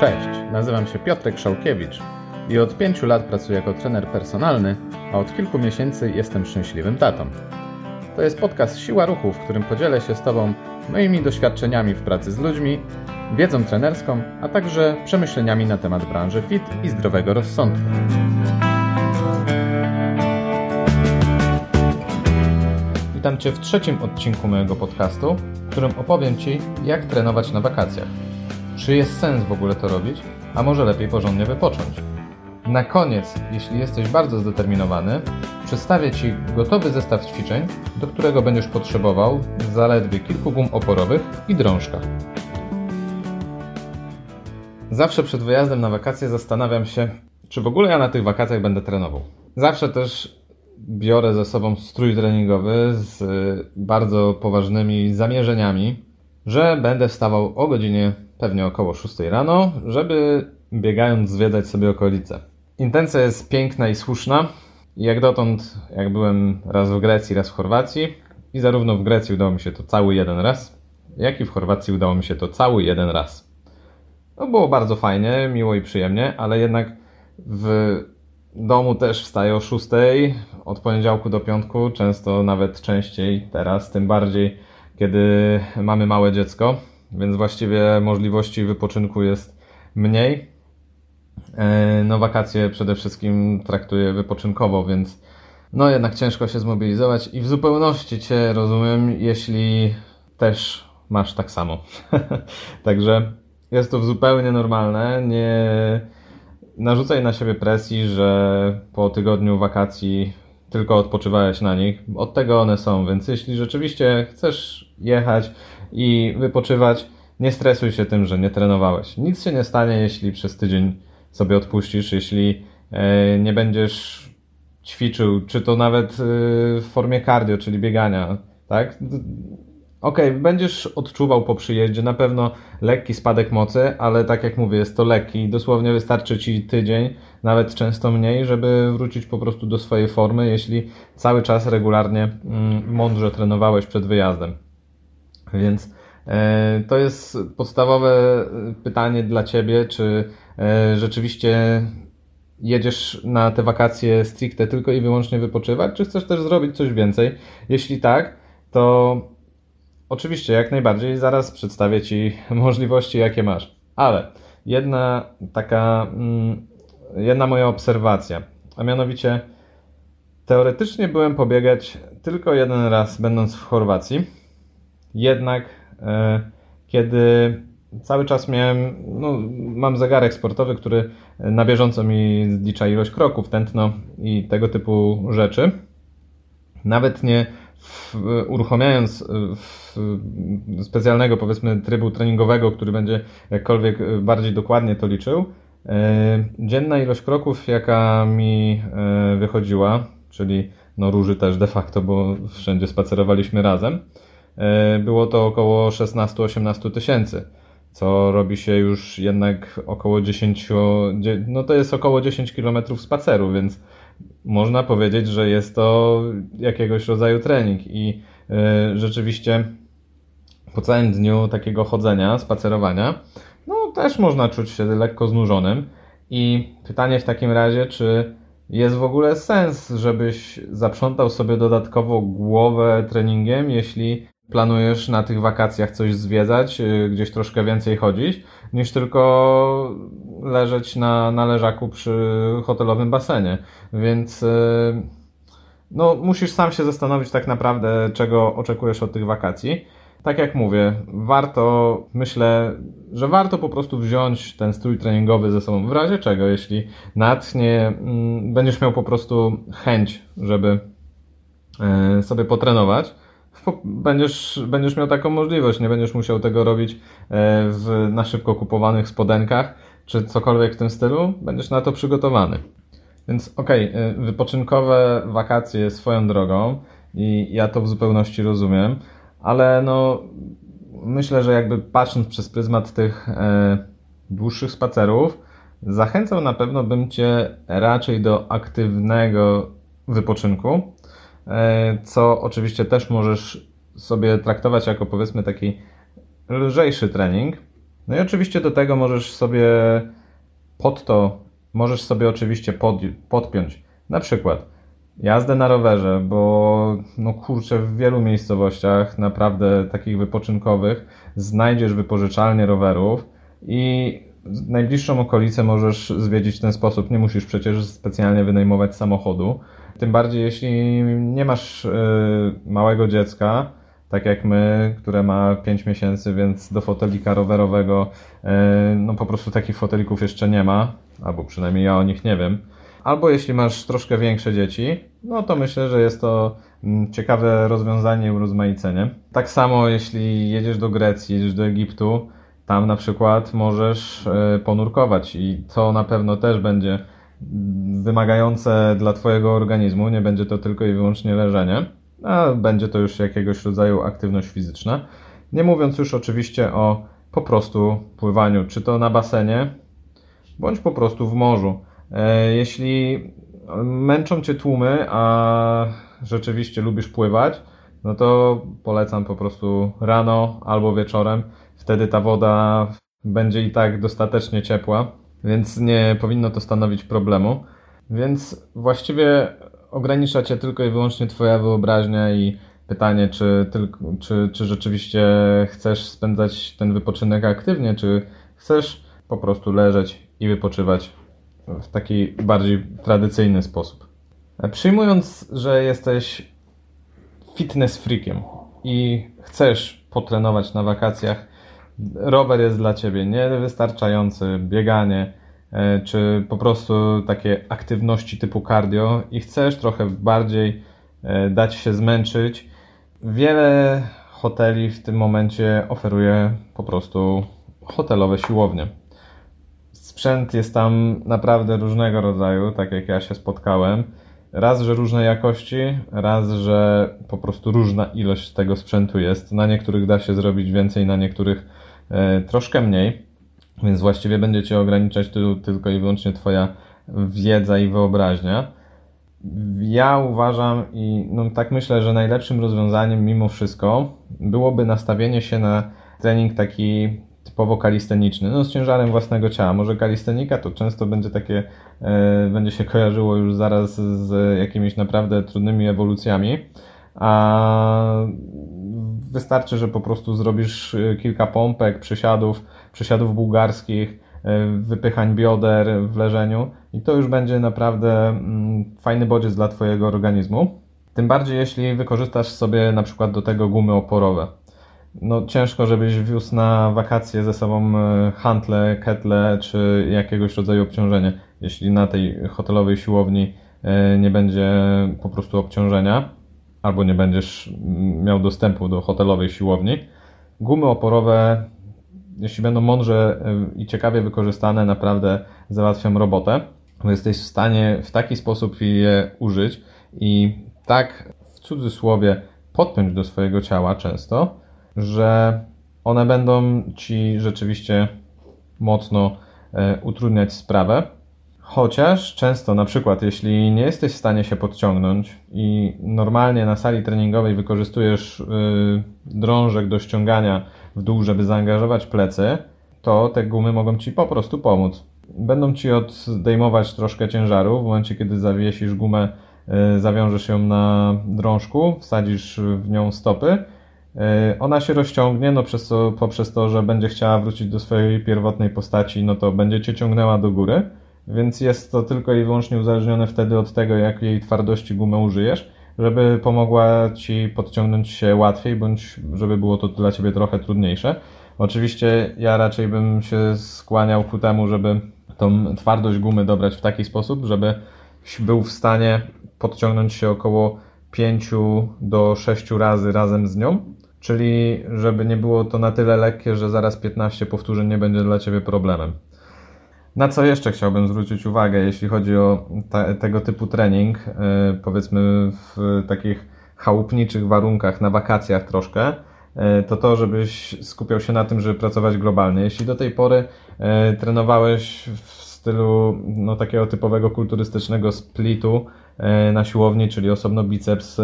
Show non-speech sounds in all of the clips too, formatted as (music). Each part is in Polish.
Cześć, nazywam się Piotrek Szałkiewicz i od pięciu lat pracuję jako trener personalny, a od kilku miesięcy jestem szczęśliwym tatą. To jest podcast Siła Ruchu, w którym podzielę się z Tobą moimi doświadczeniami w pracy z ludźmi, wiedzą trenerską, a także przemyśleniami na temat branży fit i zdrowego rozsądku. Witam Cię w trzecim odcinku mojego podcastu, w którym opowiem Ci, jak trenować na wakacjach. Czy jest sens w ogóle to robić, a może lepiej porządnie wypocząć? Na koniec, jeśli jesteś bardzo zdeterminowany, przedstawię Ci gotowy zestaw ćwiczeń, do którego będziesz potrzebował zaledwie kilku gum oporowych i drążka. Zawsze przed wyjazdem na wakacje zastanawiam się, czy w ogóle ja na tych wakacjach będę trenował. Zawsze też biorę ze sobą strój treningowy z bardzo poważnymi zamierzeniami, że będę wstawał o godzinie pewnie około 6 rano, żeby biegając zwiedzać sobie okolice. Intencja jest piękna i słuszna. Jak dotąd, jak byłem raz w Grecji, raz w Chorwacji, i zarówno w Grecji udało mi się to cały jeden raz, jak i w Chorwacji udało mi się to cały jeden raz. No było bardzo fajnie, miło i przyjemnie, ale jednak w domu też wstaję o 6 od poniedziałku do piątku, często nawet częściej teraz, tym bardziej kiedy mamy małe dziecko, więc właściwie możliwości wypoczynku jest mniej. E, no wakacje przede wszystkim traktuję wypoczynkowo, więc no jednak ciężko się zmobilizować i w zupełności Cię rozumiem, jeśli też masz tak samo. (laughs) Także jest to zupełnie normalne. Nie narzucaj na siebie presji, że po tygodniu wakacji tylko odpoczywałeś na nich. Od tego one są, więc jeśli rzeczywiście chcesz jechać i wypoczywać, nie stresuj się tym, że nie trenowałeś. Nic się nie stanie, jeśli przez tydzień sobie odpuścisz, jeśli e, nie będziesz ćwiczył, czy to nawet e, w formie cardio, czyli biegania, tak? Okej, okay, będziesz odczuwał po przyjeździe na pewno lekki spadek mocy, ale tak jak mówię, jest to lekki. Dosłownie wystarczy ci tydzień, nawet często mniej, żeby wrócić po prostu do swojej formy, jeśli cały czas regularnie mm, mądrze trenowałeś przed wyjazdem. Więc e, to jest podstawowe pytanie dla ciebie, czy e, rzeczywiście jedziesz na te wakacje stricte tylko i wyłącznie wypoczywać, czy chcesz też zrobić coś więcej? Jeśli tak, to Oczywiście, jak najbardziej. Zaraz przedstawię Ci (laughs) możliwości, jakie masz. Ale jedna taka, mm, jedna moja obserwacja, a mianowicie teoretycznie byłem pobiegać tylko jeden raz, będąc w Chorwacji. Jednak e, kiedy cały czas miałem, no, mam zegarek sportowy, który na bieżąco mi zlicza ilość kroków, tętno i tego typu rzeczy. Nawet nie w, uruchamiając w specjalnego, powiedzmy, trybu treningowego, który będzie jakkolwiek bardziej dokładnie to liczył, e, dzienna ilość kroków, jaka mi e, wychodziła, czyli no róży też de facto, bo wszędzie spacerowaliśmy razem, e, było to około 16-18 tysięcy, co robi się już jednak około 10, no to jest około 10 km spaceru, więc można powiedzieć, że jest to jakiegoś rodzaju trening. I y, rzeczywiście po całym dniu takiego chodzenia, spacerowania, no też można czuć się lekko znużonym. I pytanie w takim razie, czy jest w ogóle sens, żebyś zaprzątał sobie dodatkowo głowę treningiem, jeśli planujesz na tych wakacjach coś zwiedzać, y, gdzieś troszkę więcej chodzić, niż tylko leżeć na, na leżaku przy hotelowym basenie. Więc y, no, musisz sam się zastanowić tak naprawdę, czego oczekujesz od tych wakacji. Tak jak mówię, warto, myślę, że warto po prostu wziąć ten strój treningowy ze sobą w razie czego, jeśli natchnie, mm, będziesz miał po prostu chęć, żeby y, sobie potrenować będziesz, będziesz miał taką możliwość, nie będziesz musiał tego robić e, w, na szybko kupowanych spodenkach, czy cokolwiek w tym stylu, będziesz na to przygotowany. Więc okej, okay, wypoczynkowe wakacje swoją drogą i ja to w zupełności rozumiem, ale no myślę, że jakby patrząc przez pryzmat tych e, dłuższych spacerów, zachęcał na pewno bym Cię raczej do aktywnego wypoczynku, E, co oczywiście też możesz sobie traktować jako powiedzmy taki lżejszy trening. No i oczywiście do tego możesz sobie pod to, możesz sobie oczywiście pod, podpiąć na przykład jazdę na rowerze, bo no kurczę, w wielu miejscowościach naprawdę takich wypoczynkowych znajdziesz wypożyczalnie rowerów i najbliższą okolicę możesz zwiedzić w ten sposób. Nie musisz przecież specjalnie wynajmować samochodu. Tym bardziej, jeśli nie masz y, małego dziecka, tak jak my, które ma 5 miesięcy, więc do fotelika rowerowego, y, no po prostu takich fotelików jeszcze nie ma, albo przynajmniej ja o nich nie wiem. Albo jeśli masz troszkę większe dzieci, no to myślę, że jest to mm, ciekawe rozwiązanie i urozmaicenie. Tak samo jeśli jedziesz do Grecji, jedziesz do Egiptu, tam na przykład możesz e, ponurkować i to na pewno też będzie wymagające dla Twojego organizmu. Nie będzie to tylko i wyłącznie leżenie, a będzie to już jakiegoś rodzaju aktywność fizyczna. Nie mówiąc już oczywiście o po prostu pływaniu, czy to na basenie, bądź po prostu w morzu. E, jeśli męczą Cię tłumy, a rzeczywiście lubisz pływać, no to polecam po prostu rano albo wieczorem. Wtedy ta woda będzie i tak dostatecznie ciepła, więc nie powinno to stanowić problemu. Więc właściwie ogranicza Cię tylko i wyłącznie Twoja wyobraźnia i pytanie, czy, tylko, czy, czy rzeczywiście chcesz spędzać ten wypoczynek aktywnie, czy chcesz po prostu leżeć i wypoczywać w taki bardziej tradycyjny sposób. Przyjmując, że jesteś fitness freakiem i chcesz potrenować na wakacjach, rower jest dla ciebie niewystarczający, bieganie, e, czy po prostu takie aktywności typu cardio i chcesz trochę bardziej e, dać się zmęczyć, wiele hoteli w tym momencie oferuje po prostu hotelowe siłownie. Sprzęt jest tam naprawdę różnego rodzaju, tak jak ja się spotkałem. Raz, że różnej jakości, raz, że po prostu różna ilość tego sprzętu jest. Na niektórych da się zrobić więcej, na niektórych e, troszkę mniej, więc właściwie będzie Cię ograniczać tylko i wyłącznie Twoja wiedza i wyobraźnia. Ja uważam i no, tak myślę, że najlepszym rozwiązaniem mimo wszystko byłoby nastawienie się na trening taki typowo kalisteniczny, no z ciężarem własnego ciała. Może kalistenika to często będzie takie, e, będzie się kojarzyło już zaraz z jakimiś naprawdę trudnymi ewolucjami, a wystarczy, że po prostu zrobisz e, kilka pompek, przysiadów, przysiadów bułgarskich, e, wypychań bioder w leżeniu i to już będzie naprawdę mm, fajny bodziec dla Twojego organizmu. Tym bardziej jeśli wykorzystasz sobie na przykład do tego gumy oporowe no ciężko, żebyś wiózł na wakacje ze sobą e, hantle, ketle czy jakiegoś rodzaju obciążenie, jeśli na tej hotelowej siłowni e, nie będzie po prostu obciążenia albo nie będziesz miał dostępu do hotelowej siłowni. Gumy oporowe, jeśli będą mądrze e, i ciekawie wykorzystane, naprawdę załatwią robotę, bo jesteś w stanie w taki sposób je użyć i tak w cudzysłowie podpiąć do swojego ciała często, że one będą ci rzeczywiście mocno e, utrudniać sprawę. Chociaż często, na przykład, jeśli nie jesteś w stanie się podciągnąć i normalnie na sali treningowej wykorzystujesz e, drążek do ściągania w dół, żeby zaangażować plecy, to te gumy mogą ci po prostu pomóc. Będą ci odejmować troszkę ciężaru w momencie, kiedy zawiesisz gumę, e, zawiążesz ją na drążku, wsadzisz w nią stopy ona się rozciągnie, no przez to, poprzez to, że będzie chciała wrócić do swojej pierwotnej postaci, no to będzie cię ciągnęła do góry, więc jest to tylko i wyłącznie uzależnione wtedy od tego, jak jej twardości gumę użyjesz, żeby pomogła ci podciągnąć się łatwiej, bądź żeby było to dla ciebie trochę trudniejsze. Oczywiście ja raczej bym się skłaniał ku temu, żeby tą twardość gumy dobrać w taki sposób, żeby był w stanie podciągnąć się około 5 do 6 razy razem z nią, czyli żeby nie było to na tyle lekkie, że zaraz 15 powtórzeń nie będzie dla Ciebie problemem. Na co jeszcze chciałbym zwrócić uwagę, jeśli chodzi o ta, tego typu trening, yy, powiedzmy w takich chałupniczych warunkach, na wakacjach troszkę, yy, to to, żebyś skupiał się na tym, żeby pracować globalnie. Jeśli do tej pory yy, trenowałeś w stylu no, takiego typowego kulturystycznego splitu, E, na siłowni, czyli osobno biceps e,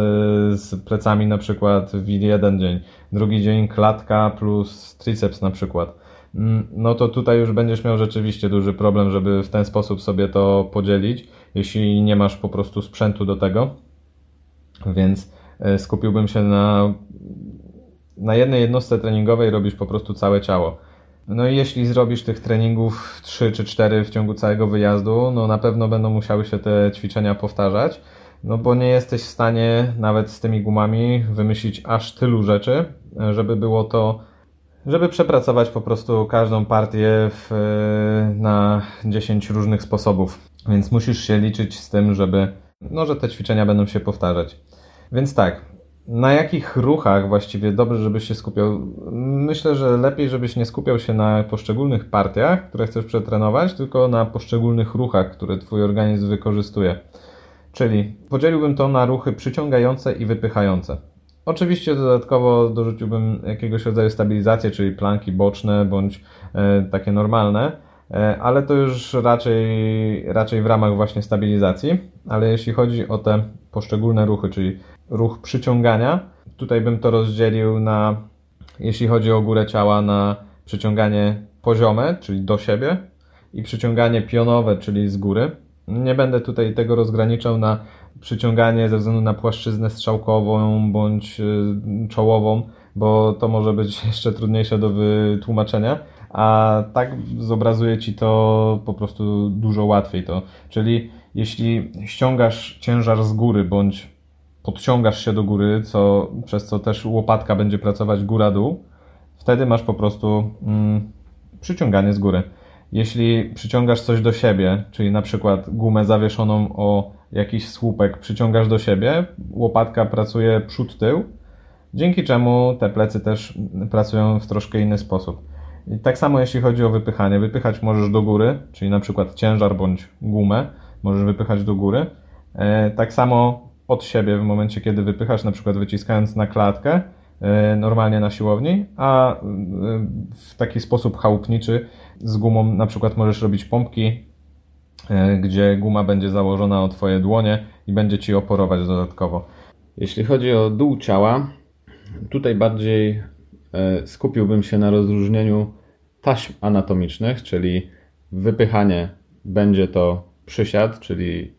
z plecami na przykład w jeden dzień, drugi dzień klatka plus triceps na przykład. mm, no to tutaj już będziesz miał rzeczywiście duży problem, żeby w ten sposób sobie to podzielić, jeśli nie masz po prostu sprzętu do tego. Więc e, skupiłbym się na, na jednej jednostce treningowej, robisz po prostu całe ciało. No i jeśli zrobisz tych treningów 3 czy 4 w ciągu całego wyjazdu, no na pewno będą musiały się te ćwiczenia powtarzać, no bo nie jesteś w stanie nawet z tymi gumami wymyślić aż tylu rzeczy, żeby było to, żeby przepracować po prostu każdą partię w, na 10 różnych sposobów. Więc musisz się liczyć z tym, żeby, no, że te ćwiczenia będą się powtarzać. Więc tak, na jakich ruchach właściwie dobrze, żebyś się skupiał? Myślę, że lepiej, żebyś nie skupiał się na poszczególnych partiach, które chcesz przetrenować, tylko na poszczególnych ruchach, które Twój organizm wykorzystuje. Czyli podzieliłbym to na ruchy przyciągające i wypychające. Oczywiście dodatkowo dorzuciłbym jakiegoś rodzaju stabilizację, czyli planki boczne bądź e, takie normalne, e, ale to już raczej, raczej w ramach właśnie stabilizacji. Ale jeśli chodzi o te poszczególne ruchy, czyli ruch przyciągania. Tutaj bym to rozdzielił na, jeśli chodzi o górę ciała, na przyciąganie poziome, czyli do siebie, i przyciąganie pionowe, czyli z góry. Nie będę tutaj tego rozgraniczał na przyciąganie ze względu na płaszczyznę strzałkową bądź y, czołową, bo to może być (laughs) jeszcze trudniejsze do wytłumaczenia, a tak zobrazuje Ci to po prostu dużo łatwiej to. Czyli jeśli ściągasz ciężar z góry bądź podciągasz się do góry, co, przez co też łopatka będzie pracować góra-dół, wtedy masz po prostu mm, przyciąganie z góry. Jeśli przyciągasz coś do siebie, czyli na przykład gumę zawieszoną o jakiś słupek przyciągasz do siebie, łopatka pracuje przód-tył, dzięki czemu te plecy też pracują w troszkę inny sposób. I tak samo jeśli chodzi o wypychanie. Wypychać możesz do góry, czyli na przykład ciężar bądź gumę możesz wypychać do góry. E, tak samo od siebie w momencie, kiedy wypychasz, na przykład wyciskając na klatkę, e, normalnie na siłowni, a e, w taki sposób chałupniczy z gumą na przykład możesz robić pompki, e, gdzie guma będzie założona o Twoje dłonie i będzie Ci oporować dodatkowo. Jeśli chodzi o dół ciała, tutaj bardziej skupiłbym się na rozróżnieniu taśm anatomicznych, czyli wypychanie będzie to przysiad, czyli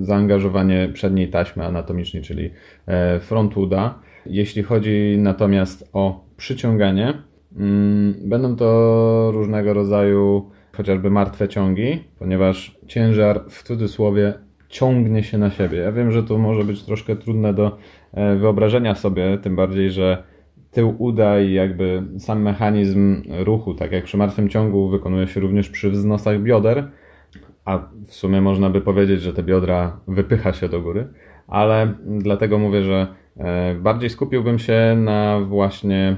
zaangażowanie przedniej taśmy anatomicznej, czyli e, frontuda. Jeśli chodzi natomiast o przyciąganie, mm, będą to różnego rodzaju chociażby martwe ciągi, ponieważ ciężar w cudzysłowie ciągnie się na siebie. Ja wiem, że to może być troszkę trudne do e, wyobrażenia sobie, tym bardziej, że tył uda i jakby sam mechanizm ruchu, tak jak przy martwym ciągu, wykonuje się również przy wznosach bioder a w sumie można by powiedzieć, że te biodra wypycha się do góry, ale dlatego mówię, że e, bardziej skupiłbym się na właśnie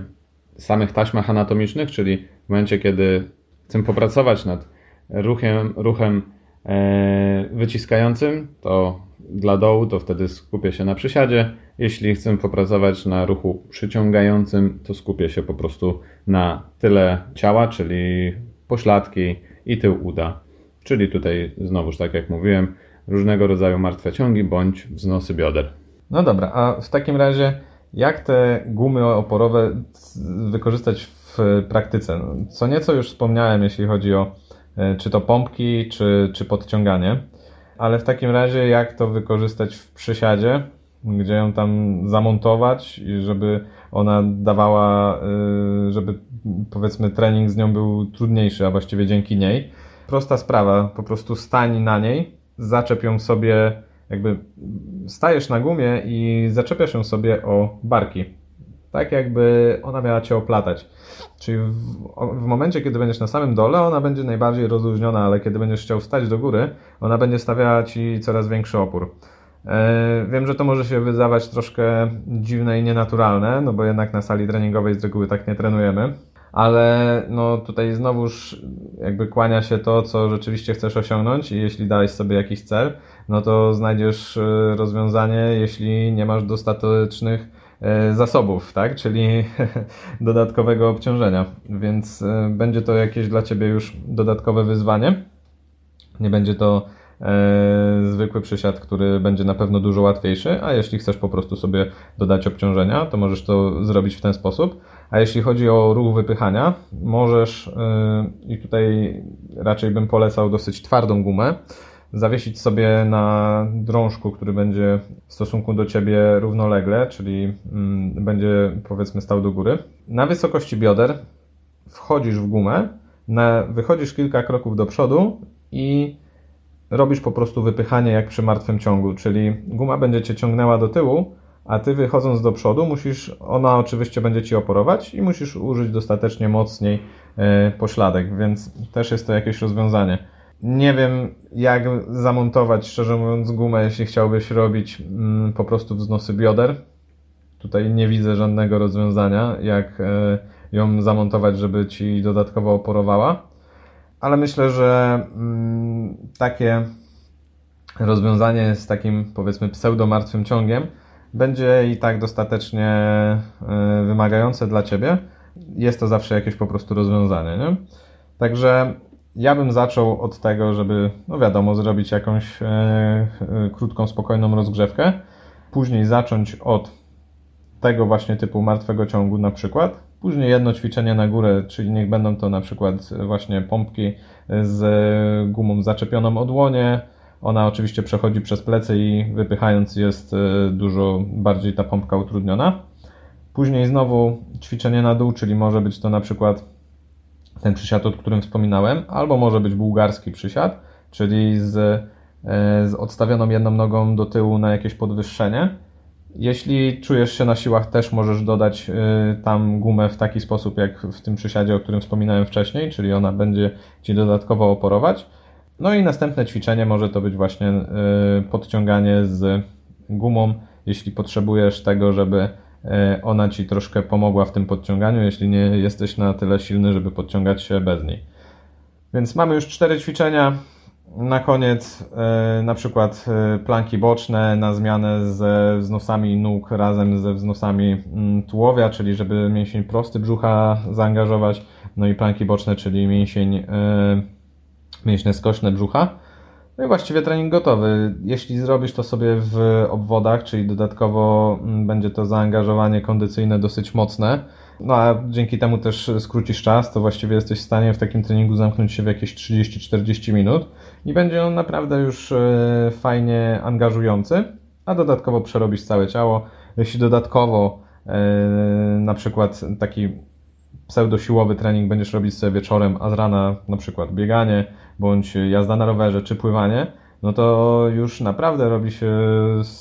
samych taśmach anatomicznych, czyli w momencie, kiedy chcę popracować nad ruchem, ruchem e, wyciskającym, to dla dołu, to wtedy skupię się na przysiadzie. Jeśli chcę popracować na ruchu przyciągającym, to skupię się po prostu na tyle ciała, czyli pośladki i tył uda. Czyli tutaj znowuż, tak jak mówiłem, różnego rodzaju martwe ciągi bądź wznosy bioder. No dobra, a w takim razie jak te gumy oporowe wykorzystać w praktyce? Co nieco już wspomniałem, jeśli chodzi o e, czy to pompki, czy, czy podciąganie, ale w takim razie jak to wykorzystać w przysiadzie, gdzie ją tam zamontować żeby ona dawała, e, żeby powiedzmy trening z nią był trudniejszy, a właściwie dzięki niej prosta sprawa, po prostu stań na niej, zaczep ją sobie, jakby stajesz na gumie i zaczepiasz ją sobie o barki. Tak jakby ona miała cię oplatać. Czyli w, w, momencie, kiedy będziesz na samym dole, ona będzie najbardziej rozluźniona, ale kiedy będziesz chciał wstać do góry, ona będzie stawiała ci coraz większy opór. E, wiem, że to może się wydawać troszkę dziwne i nienaturalne, no bo jednak na sali treningowej z reguły tak nie trenujemy ale no tutaj znowuż jakby kłania się to, co rzeczywiście chcesz osiągnąć i jeśli dałeś sobie jakiś cel, no to znajdziesz e, rozwiązanie, jeśli nie masz dostatecznych e, zasobów, tak? Czyli (laughs) dodatkowego obciążenia, więc e, będzie to jakieś dla Ciebie już dodatkowe wyzwanie. Nie będzie to zwykły przysiad, który będzie na pewno dużo łatwiejszy, a jeśli chcesz po prostu sobie dodać obciążenia, to możesz to zrobić w ten sposób A jeśli chodzi o ruch wypychania, możesz, yy, i tutaj raczej bym polecał dosyć twardą gumę, zawiesić sobie na drążku, który będzie w stosunku do ciebie równolegle, czyli mm, będzie powiedzmy stał do góry. Na wysokości bioder wchodzisz w gumę, wychodzisz kilka kroków do przodu i robisz po prostu wypychanie jak przy martwym ciągu, czyli guma będzie cię ciągnęła do tyłu, a ty wychodząc do przodu musisz, ona oczywiście będzie ci oporować i musisz użyć dostatecznie mocniej e, pośladek, więc też jest to jakieś rozwiązanie. Nie wiem, jak zamontować, szczerze mówiąc, gumę, jeśli chciałbyś robić mm, po prostu wznosy bioder. Tutaj nie widzę żadnego rozwiązania, jak e, ją zamontować, żeby ci dodatkowo oporowała. Ale myślę, że mm, takie rozwiązanie z takim powiedzmy pseudo-martwym ciągiem będzie i tak dostatecznie e, wymagające dla ciebie. Jest to zawsze jakieś po prostu rozwiązanie. Nie? Także ja bym zaczął od tego, żeby, no wiadomo, zrobić jakąś e, e, krótką, spokojną rozgrzewkę. Później zacząć od tego właśnie typu martwego ciągu na przykład. Później jedno ćwiczenie na górę, czyli niech będą to na przykład właśnie pompki z gumą zaczepioną o dłonie. Ona oczywiście przechodzi przez plecy i wypychając jest e, dużo bardziej ta pompka utrudniona. Później znowu ćwiczenie na dół, czyli może być to na przykład ten przysiad, o którym wspominałem, albo może być bułgarski przysiad, czyli z, e, z odstawioną jedną nogą do tyłu na jakieś podwyższenie. Jeśli czujesz się na siłach, też możesz dodać e, tam gumę w taki sposób, jak w tym przysiadzie, o którym wspominałem wcześniej, czyli ona będzie Ci dodatkowo oporować. No i następne ćwiczenie może to być właśnie e, podciąganie z gumą, jeśli potrzebujesz tego, żeby E, ona ci troszkę pomogła w tym podciąganiu, jeśli nie jesteś na tyle silny, żeby podciągać się bez niej. Więc mamy już cztery ćwiczenia. Na koniec e, na przykład planki boczne na zmianę ze wznosami nóg razem ze wznosami mm, tułowia, czyli żeby mięsień prosty brzucha zaangażować. No i planki boczne, czyli mięsień, mięśnie skośne brzucha. No i właściwie trening gotowy. Jeśli zrobisz to sobie w obwodach, czyli dodatkowo mm, będzie to zaangażowanie kondycyjne dosyć mocne, no a dzięki temu też skrócisz czas, to właściwie jesteś w stanie w takim treningu zamknąć się w jakieś 30-40 minut i będzie on naprawdę już e, fajnie angażujący, a dodatkowo przerobisz całe ciało. Jeśli dodatkowo e, na przykład taki pseudosiłowy trening będziesz robić sobie wieczorem, a z rana na przykład bieganie, bądź jazda na rowerze, czy pływanie, no to już naprawdę robi się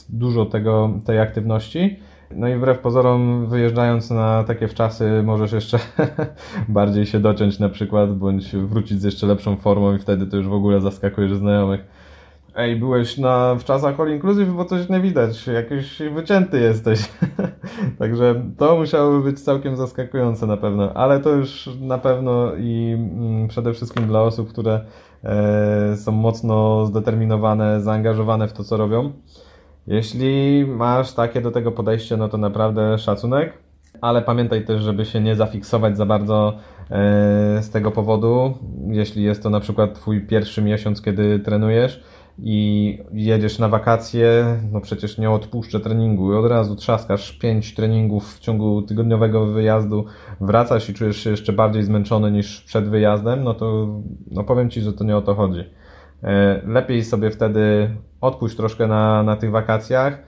dużo tego, tej aktywności. No i wbrew pozorom, wyjeżdżając na takie wczasy, możesz jeszcze (laughs) bardziej się dociąć na przykład, bądź wrócić z jeszcze lepszą formą i wtedy to już w ogóle zaskakujesz znajomych. Ej, byłeś na, w czasach All Inclusive, bo coś nie widać, jakiś wycięty jesteś. (laughs) Także to musiałoby być całkiem zaskakujące na pewno, ale to już na pewno i mm, przede wszystkim dla osób, które e, są mocno zdeterminowane, zaangażowane w to, co robią. Jeśli masz takie do tego podejście, no to naprawdę szacunek, ale pamiętaj też, żeby się nie zafiksować za bardzo e, z tego powodu. Jeśli jest to na przykład Twój pierwszy miesiąc, kiedy trenujesz, i jedziesz na wakacje, no przecież nie odpuszczę treningu i od razu trzaskasz pięć treningów w ciągu tygodniowego wyjazdu, wracasz i czujesz się jeszcze bardziej zmęczony niż przed wyjazdem, no to no powiem Ci, że to nie o to chodzi. E, lepiej sobie wtedy odpuść troszkę na, na tych wakacjach,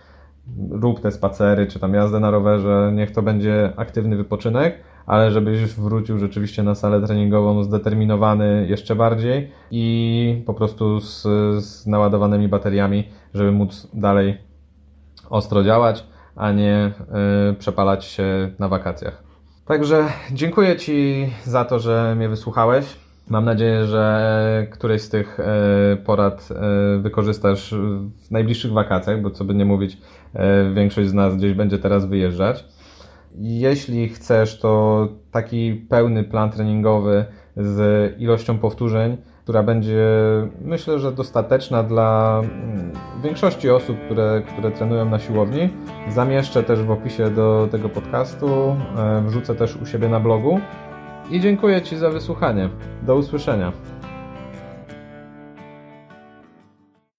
rób te spacery, czy tam jazdę na rowerze, niech to będzie aktywny wypoczynek, ale żebyś wrócił rzeczywiście na salę treningową zdeterminowany jeszcze bardziej i po prostu z, z naładowanymi bateriami, żeby móc dalej ostro działać, a nie y, przepalać się na wakacjach. Także dziękuję Ci za to, że mnie wysłuchałeś. Mam nadzieję, że któreś z tych y, porad y, wykorzystasz w najbliższych wakacjach, bo co by nie mówić, większość z nas gdzieś będzie teraz wyjeżdżać. Jeśli chcesz, to taki pełny plan treningowy z ilością powtórzeń, która będzie myślę, że dostateczna dla mm, większości osób, które, które trenują na siłowni. Zamieszczę też w opisie do tego podcastu, wrzucę też u siebie na blogu. I dziękuję Ci za wysłuchanie. Do usłyszenia.